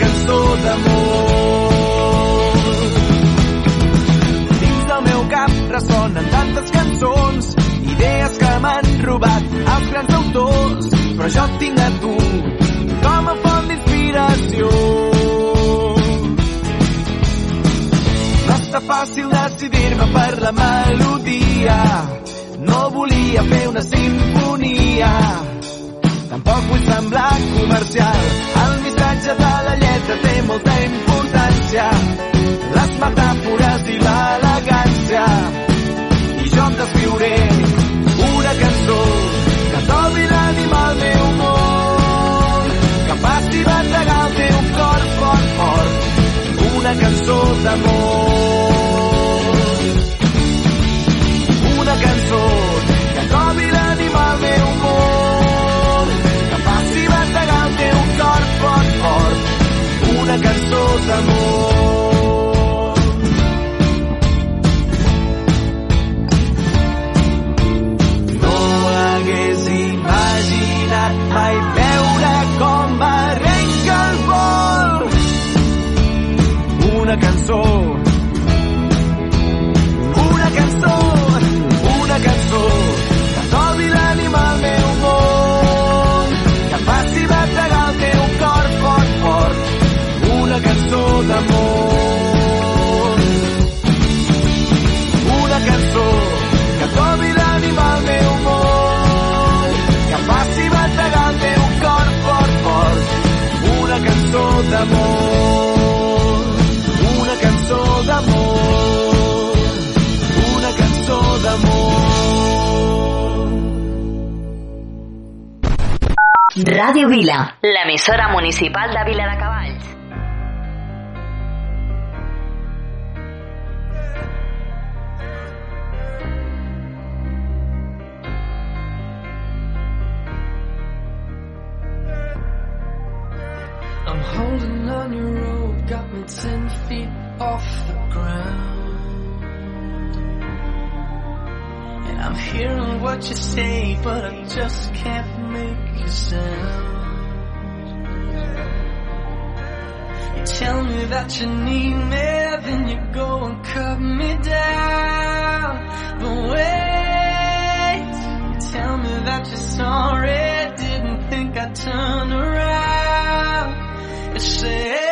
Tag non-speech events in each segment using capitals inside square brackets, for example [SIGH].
Cançó d'amor. Dins del meu cap ressonen tantes cançons idees que m'han robat els grans autors però jo et tinc a tu com a font d'inspiració. No està fàcil decidir-me per la melodia no volia fer una sinfonia tampoc vull semblar comercial. El missatge de la lletra té molta importància. Les metàfores i l'elegància. I jo em descriuré una cançó que t'obri l'ànima al meu món que faci bategar el teu cor fort, fort. Una cançó d'amor. Una cançó que t'obri l'ànima al meu món una cançó d'amor. No hagués imaginat mai veure com arrenca el vol. Una cançó d'amor una cançó que que cor una cançó d'amor una cançó d'amor una cançó d'amor Ràdio Vila. L'emissora municipal de Vila de Cavalls. On your rope, got me ten feet off the ground. And I'm hearing what you say, but I just can't make a sound. You tell me that you need me, then you go and cut me down. But wait, you tell me that you're sorry, didn't think I'd turn around say.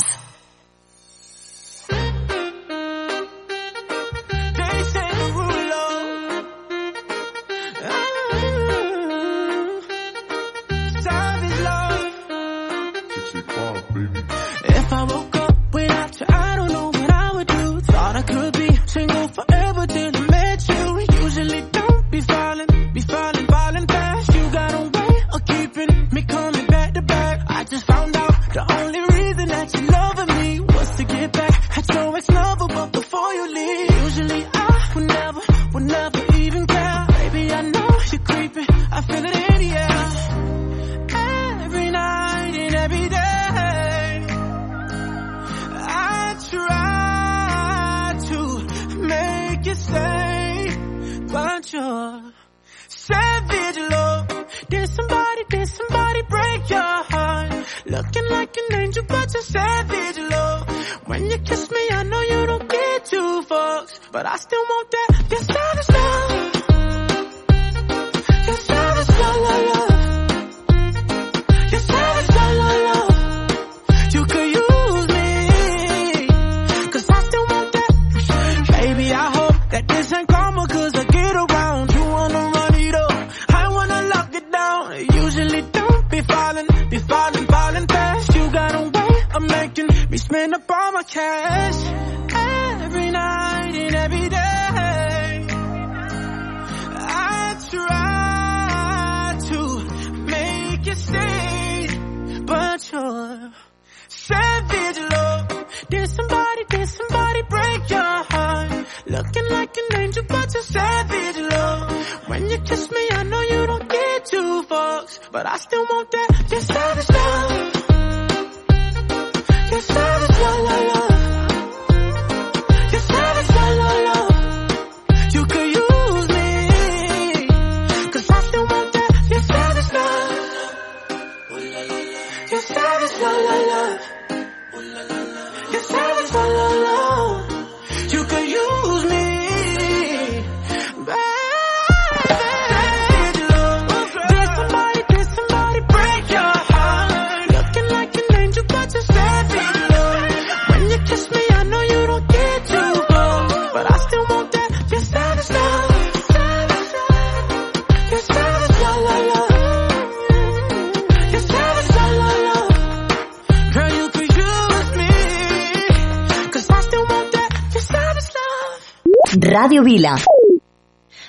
Radio Vila.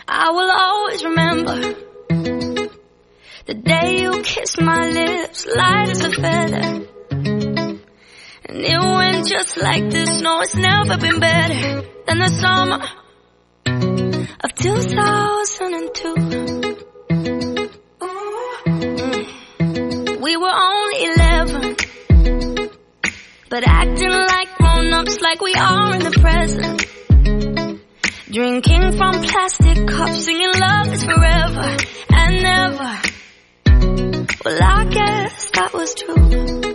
I will always remember the day you kissed my lips, light as a feather. And it went just like this. No, it's never been better than the summer of 2002. We were only 11, but acting like grown ups, like we are in the present. Drinking from plastic cups, singing love is forever and never. Well, I guess that was true.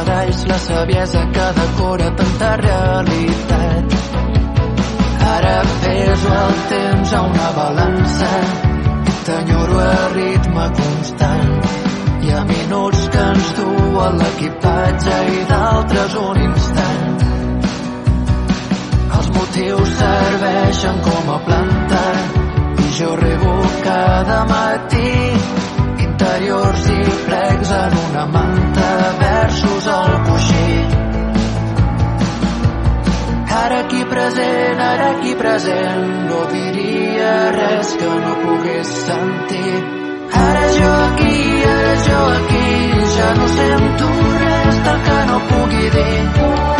Badalls la saviesa que decora tanta realitat. Ara peso el temps a una balança t'enyoro a ritme constant. Hi ha minuts que ens duen l'equipatge i d'altres un instant. Els motius serveixen com a planta i jo rego cada matí interiors i plecs en una manta versos al coixí. Ara aquí present, ara aquí present, no diria res que no pogués sentir. Ara jo aquí, ara jo aquí, ja no sento res del que no pugui dir.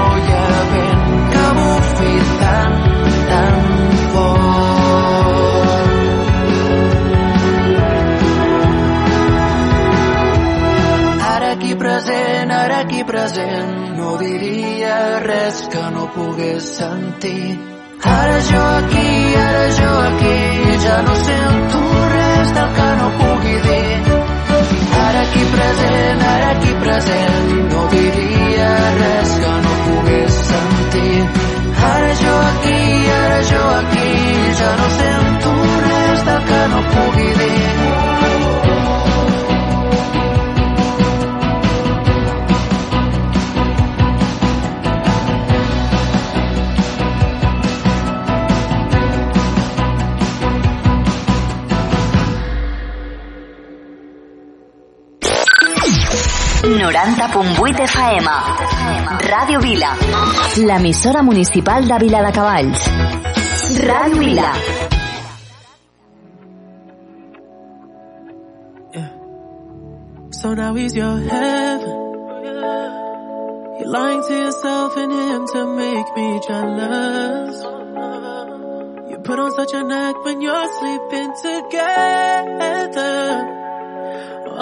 present, ara aquí present, no diria res que no pogués sentir. Ara jo aquí, ara jo aquí, ja no sento res del que no pugui dir. Ara aquí present, ara aquí present, no diria res que no pogués sentir. Ara jo aquí, ara jo aquí, ja no sento res del que no pugui dir. Noranta punt vuit FM. Ràdio Vila. L'emissora municipal de Vila de Cavalls. Radio Vila. So now he's your heaven. You're lying to yourself and him to make me jealous. You put on such an act when you're sleeping together.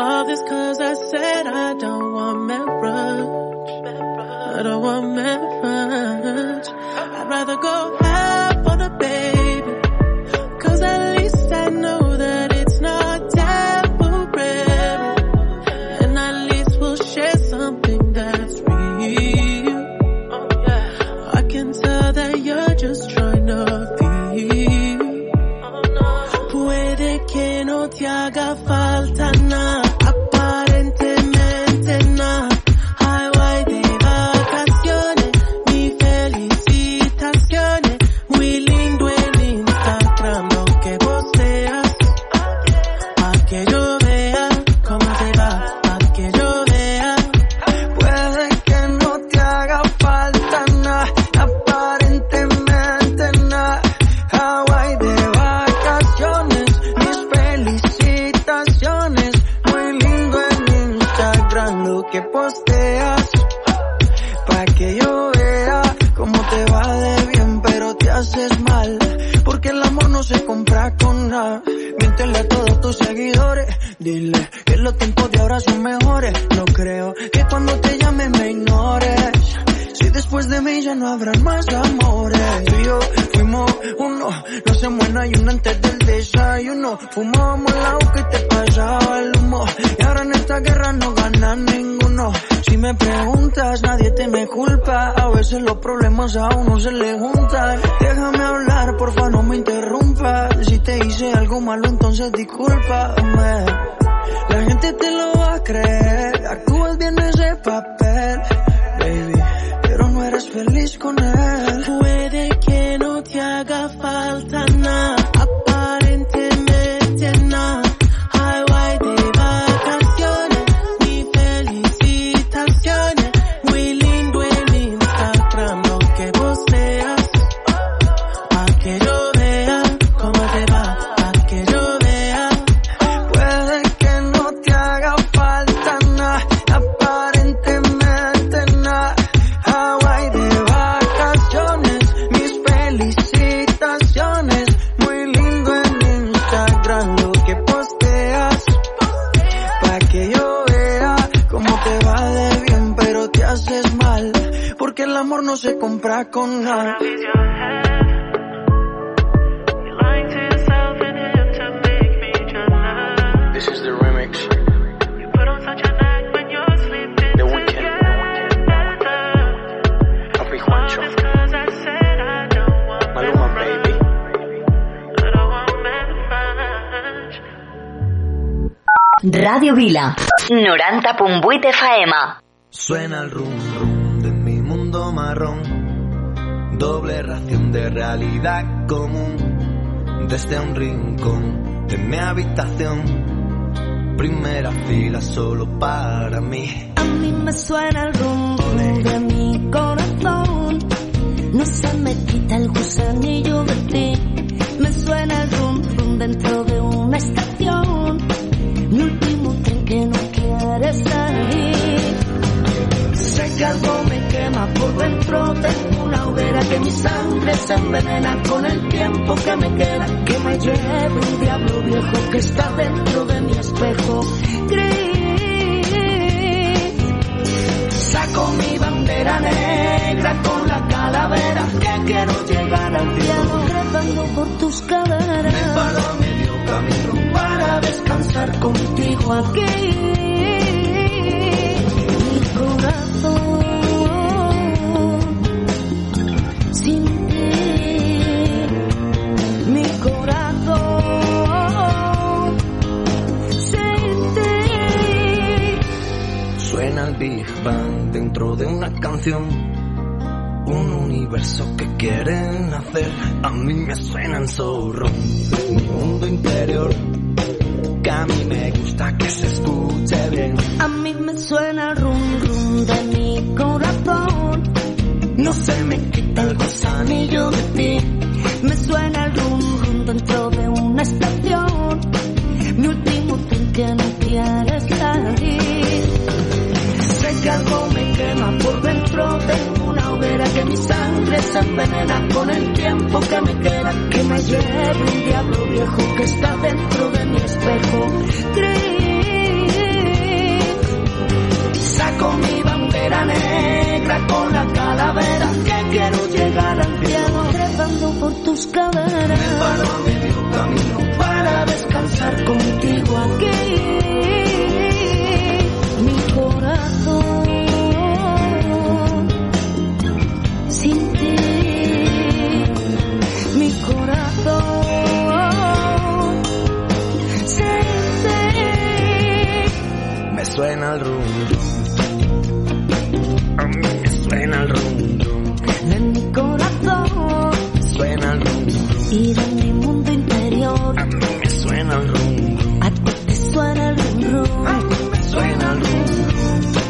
All this cause I said I don't want marriage. I don't want marriage. I'd rather go half on a baby. No se compra con nada. Miéntele a todos tus seguidores. Dile que los tiempos de ahora son mejores. No creo que cuando te llame me ignores. Si después de mí ya no habrán más amores. Tú y yo fuimos uno, no se muera y uno antes del desayuno. Fumábamos el agua que te pasaba el humo. Y ahora en esta guerra no gana ninguno. Si me preguntas, nadie te me culpa. A veces los problemas a uno se le juntan. Déjame hablar, porfa, no me interrumpas. Si te hice algo malo, entonces discúlpame. La gente te lo va a creer. Actúas bien ese papel, baby. Eres feliz con él. Puede que no te haga falta nada, compra con nada. This is the remix. The Weeknd. Papi Juancho. Maluma, baby. Radio Vila. 90.8 FM. Suena el rum rum de mi mundo marrón. Doble ración de realidad común. Desde un rincón de mi habitación. Primera fila solo para mí. A mí me suena el rum rum de mi corazón. No se me quita el gusanillo de ti. Me suena el rum rum dentro de una estación. Mi último tren que no quiere salir. Sé que algo me quema por dentro. Tengo hoguera que mi sangre se envenena con el tiempo que me queda. Que me lleve un diablo viejo que está dentro de mi espejo gris. Saco mi bandera negra con la calavera que quiero llegar al cielo rezando por tus caderas. Me paro a medio camino para descansar contigo aquí. Big Bang dentro de una canción. Un universo que quieren hacer. A mí me suenan zorro. Mi mundo interior. Que a mí me gusta que se escuche bien. A mí me suena el rum rum de mi corazón. No se me quita el gusanillo de ti. Me suena se envenena con el tiempo que me queda, que me lleve un diablo viejo que está dentro de mi espejo. Gris, saco mi bandera negra con la calavera que quiero llegar al cielo trepando por tus caderas. Me paro a medio camino para descansar contigo aquí. Suena el rum A mí me suena el rum de mi corazón. Suena el rum y de mi mundo interior. A mí me suena el rum A ti te suena el rum A mí me suena el rum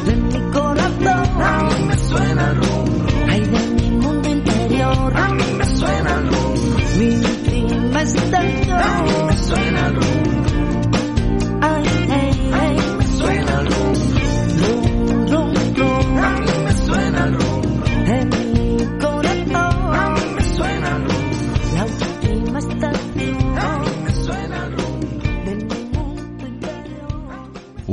de mi corazón. A mí me suena el rum Ay, de mi mundo interior. A mí me suena el rum Mi última A mí me suena el rum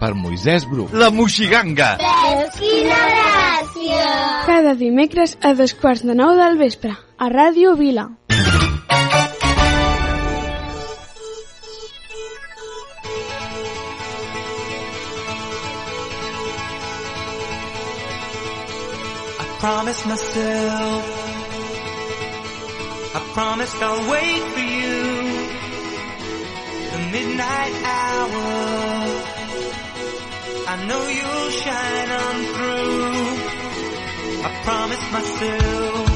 per Moisès Bru. La Moixiganga! Quina gràcia! Cada dimecres a dos quarts de nou del vespre, a Ràdio Vila. I promised myself, I promised I'll wait for you. The midnight hour, I know you'll shine on through. I promised myself,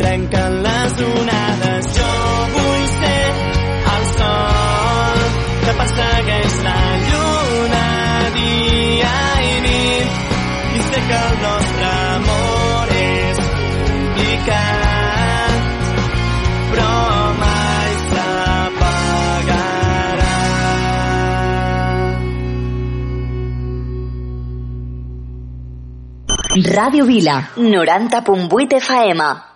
trenquen les onades. Jo vull ser el sol que persegueix la lluna dia i nit i sé que el nostre amor és complicat Radio Vila, 90.8 FM.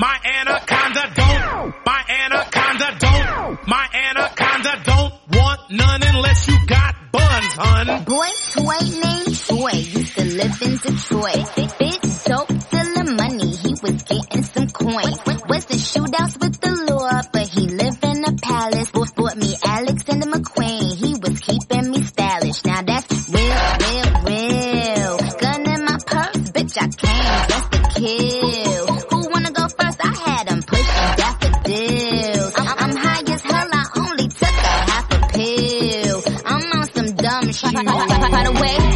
My anaconda don't. My anaconda don't. My anaconda don't want none unless you got buns, hun. Boy, toy named Troy used to live in Detroit. Big dope, still money. He was getting some coins. Was the shootouts find a way.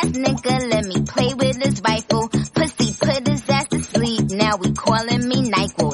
ass nigga let me play with his rifle. Pussy put his ass to sleep, now we calling me Nyquil.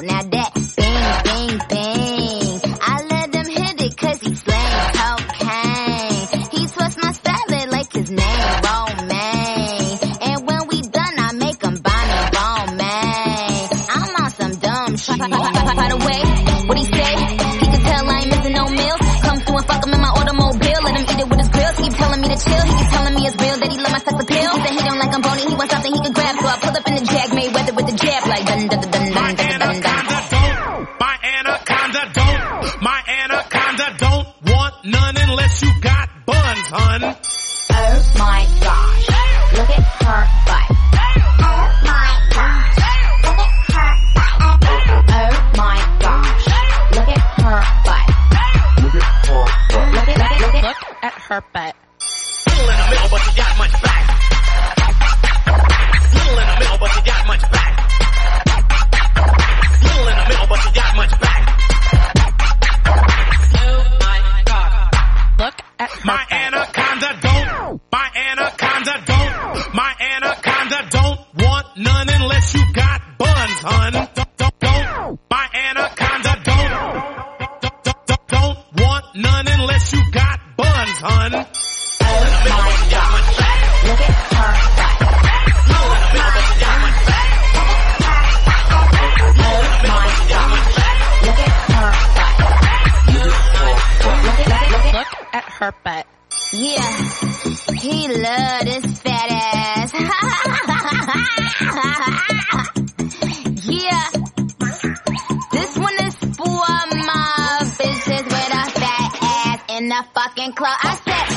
in the fucking club. I said.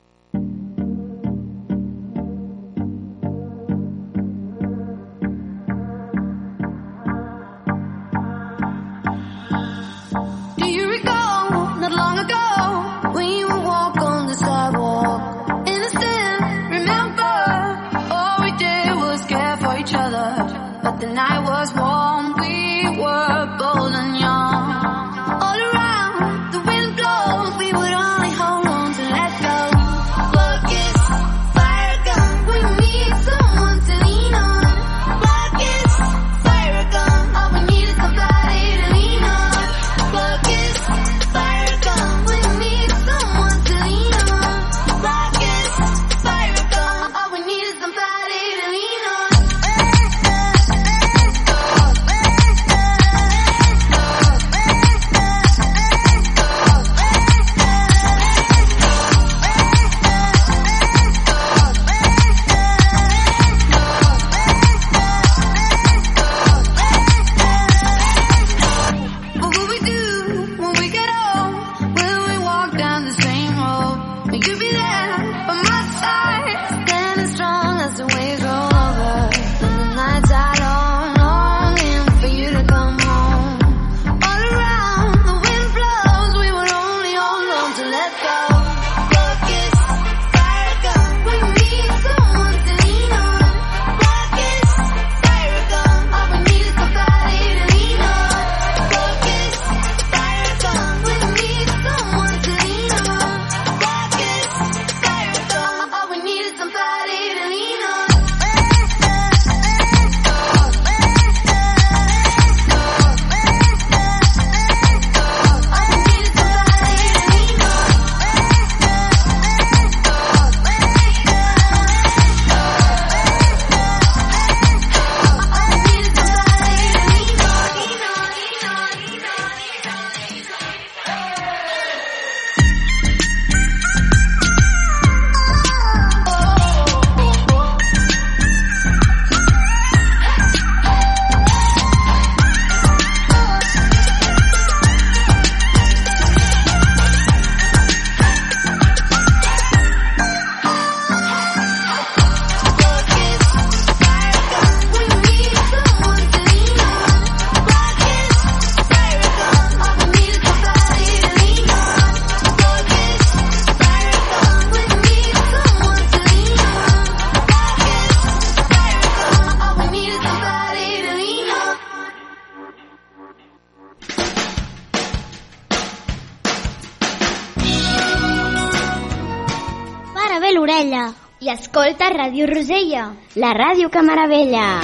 La ràdio que meravella.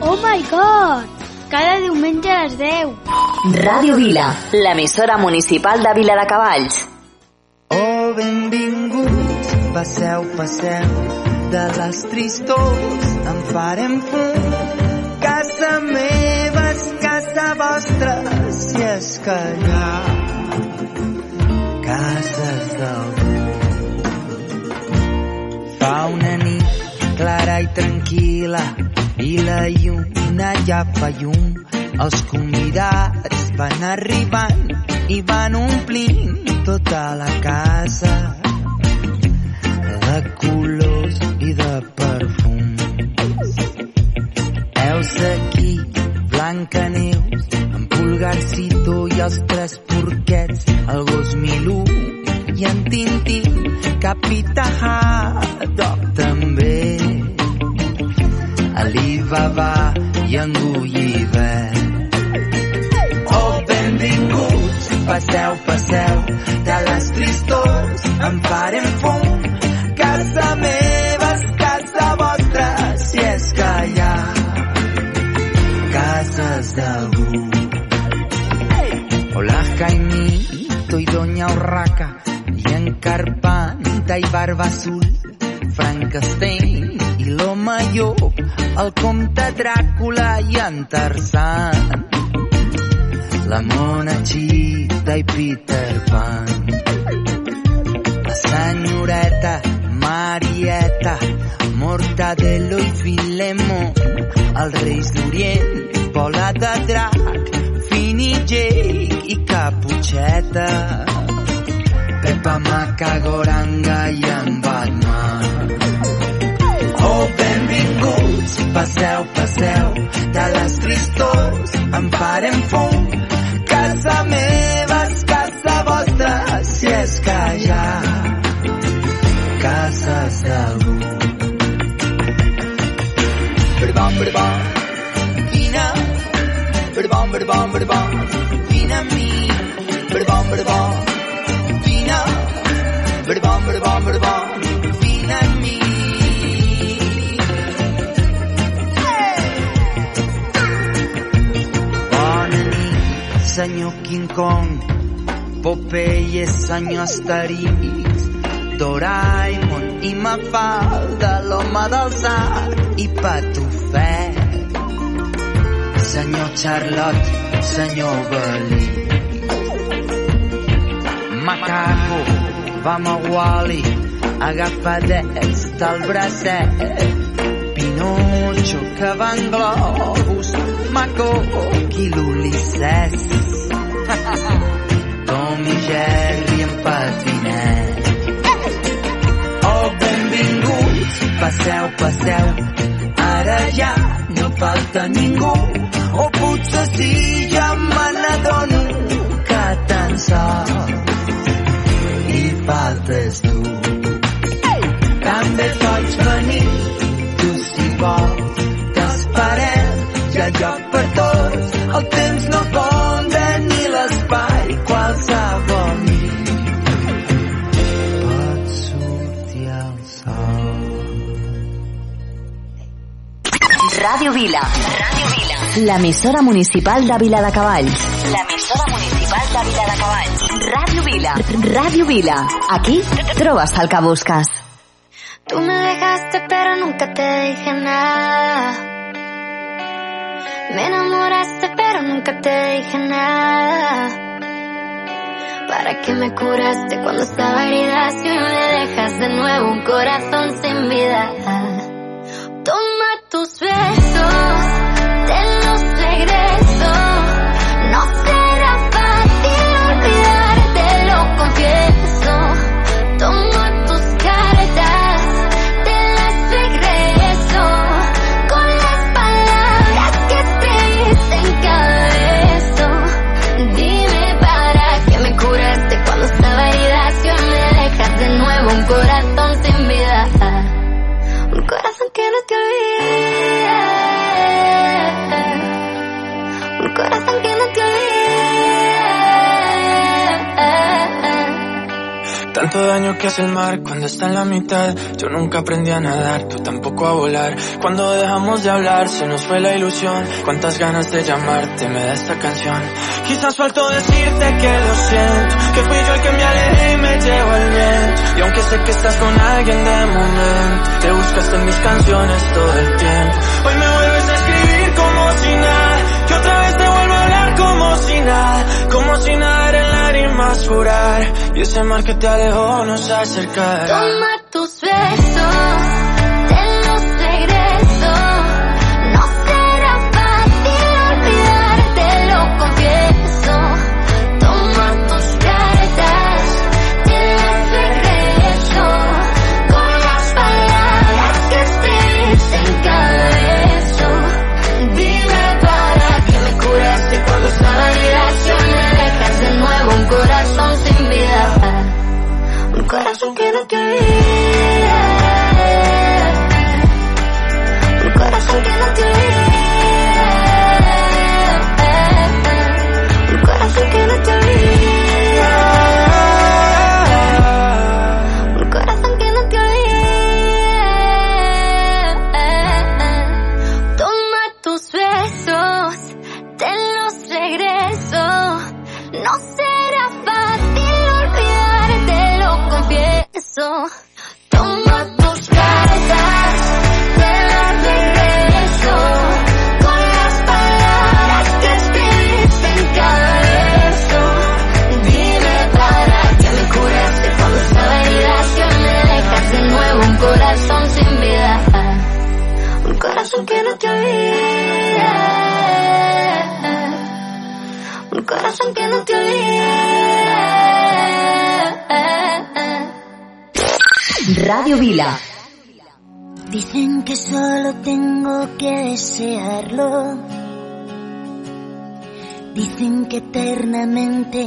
Oh my god! Cada diumenge a les 10. Ràdio Vila, l'emissora municipal de Vila de Cavalls. Oh, benvinguts, passeu, passeu, de les tristors en farem fum. Casa meva és casa vostra, si és que hi ha cases d'algú. I tranquil·la i la lluna ja fa llum. Els convidats van arribant i van omplint tota la casa de colors i de perfums. Heus aquí, Blanca Neus, en Pulgarcito i els tres porquets, el gos Milú i en Tintín, Capità Haddock Alibaba i en Gulliver. Oh, benvinguts, passeu, passeu, de les tristors en farem fum. Casa meva és casa vostra, si és que hi ha cases d'algú. Hola, Jaimito i Doña Urraca, i en Carpanta i Barba Azul, Frankenstein i l'home llop, el comte Dràcula i en Tarzan, la mona Chita i Peter Pan, la senyoreta Marieta, Mortadelo i Filemo, els reis d'Orient, Pola de Drac, Fini Jake i Caputxeta, Pepa Macagoranga i en Batman. Benvinguts, passeu, passeu, de les tristors en farem fum. Casa meva és casa vostra, si és que hi ha cases d'algú. Berbom, berbom, vine, berbom, berbom, berbom, vine amb mi, berbom, berbom, senyor King Kong, Popeye, senyor Asterix, Doraemon i Mafalda, l'home del sac i Patufet. Senyor Charlotte, senyor Belí. Macaco, vam a Wally, agafadets del bracet. Pinocho, que va en globus, Maco, i l'Ulisses. [LAUGHS] Tom i Jerry en patinet. Oh, benvinguts, passeu, passeu, ara ja no falta ningú, o potser sí, ja me n'adono que tan sol hi faltes tu. Ràdio Vila. Ràdio Vila. L'emissora municipal de Vila de Cavalls. L'emissora municipal de Vila de Cavalls. Ràdio Vila. Ràdio Vila. Aquí trobes el que. Tú me dejaste pero nunca te dije nada. Me enamoraste pero nunca te dije nada. ¿Para qué me curaste cuando estaba herida si me dejas de nuevo un corazón sin Tanto daño que hace el mar cuando está en la mitad. Yo nunca aprendí a nadar, tú tampoco a volar. Cuando dejamos de hablar se nos fue la ilusión. Cuántas ganas de llamarte me da esta canción. Quizás faltó decirte que lo siento, que fui yo el que me alejé y me llevo el viento. Y aunque sé que estás con alguien de momento, te buscaste en mis canciones todo el tiempo. Hoy me vuelves a escribir como si nada, que otra vez te vuelvo a hablar como si nada, como si nada jurar. Y ese mar que te alejó nos acercará. Toma tus besos, que eternamente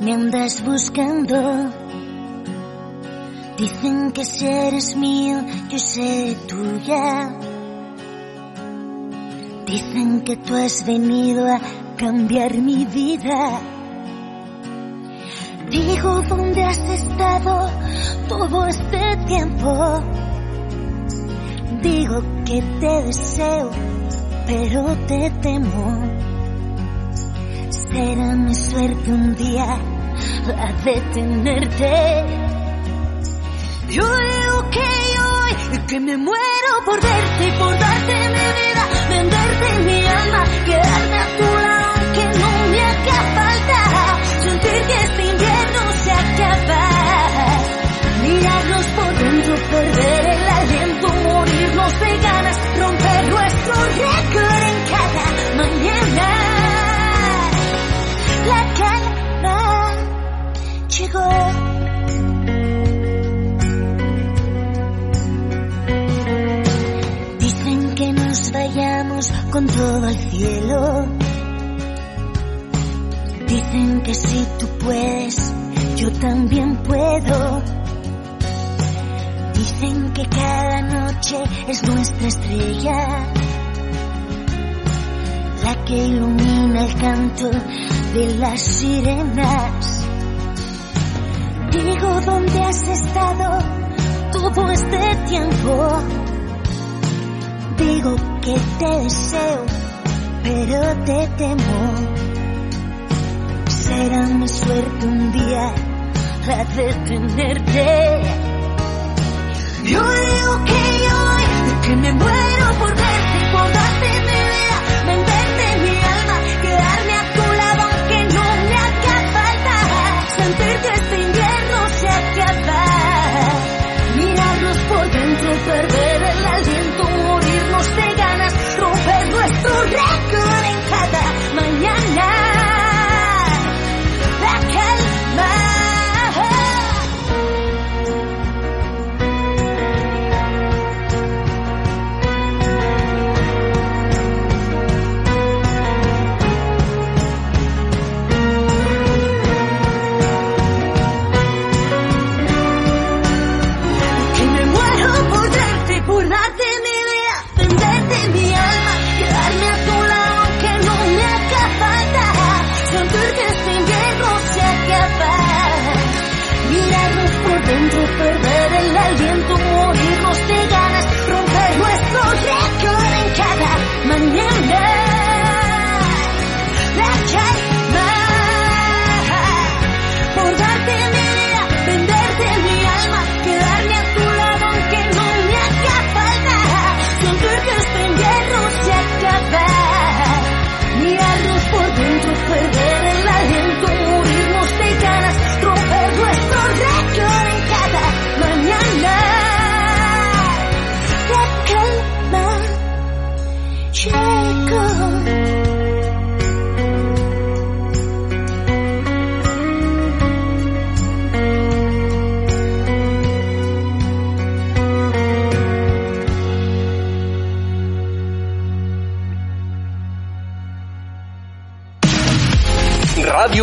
me andas buscando. Dicen que si eres mío, yo seré tuya. Dicen que tú has venido a cambiar mi vida. Digo, ¿dónde has estado todo este tiempo? Digo que te deseo, pero te temo. Será mi suerte un día a detenerte. Yo digo que yo, que me muero por verte y por darte mi vida, venderte mi alma, quedarme a tu lado que no me haga falta, sentir que este invierno se acaba, mirarnos estrella, la que ilumina el canto de las sirenas. Digo, ¿dónde has estado todo este tiempo? Digo que te deseo, pero te temo. Será mi suerte un día a detenerte. Yo digo que yo, que me muero por verte, por darte mi vida, venderte mi alma, quedarme a tu lado aunque no me haga falta, sentir que este invierno se acaba, mirarnos por dentro, perder el aliento,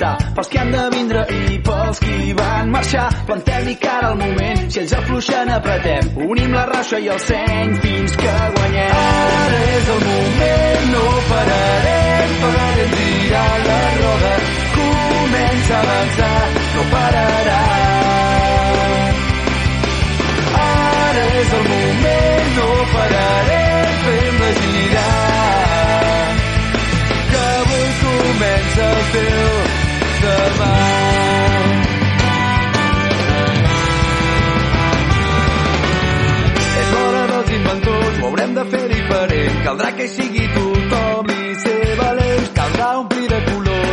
D'intentar. Pels que han de vindre i pels qui van marxar. Plantem-hi cara al moment, si ells afluixen apretem. Unim la raixa i el seny fins que guanyem. Ara és el moment, no pararem, farem girar la roda. Comença a avançar, no pararà. Ara és el moment, no pararem, fem-la girar. Comença el teu demà. És de fer diferent. Caldrà que hi sigui tothom i ser valents. Caldrà omplir de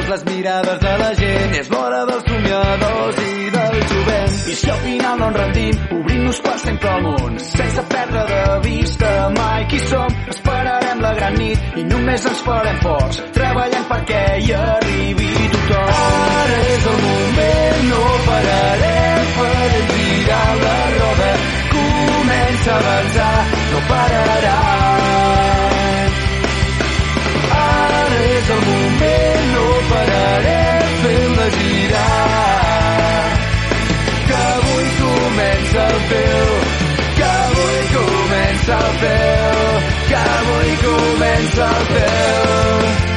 colors les mirades de la gent. És l'hora dels somiadors i del jovent. I si al final no ens rendim, obrim-nos per sempre al. Sense perdre de vista mai qui som. Esperarem la gran nit i només ens farem forts. Treballant perquè hi arribi tothom. Ara és el moment, no pararem, farem girar la roda. Comença a avançar, no pararà. Girar. Que avui comença el teu, que avui comença el teu, que avui comença el teu.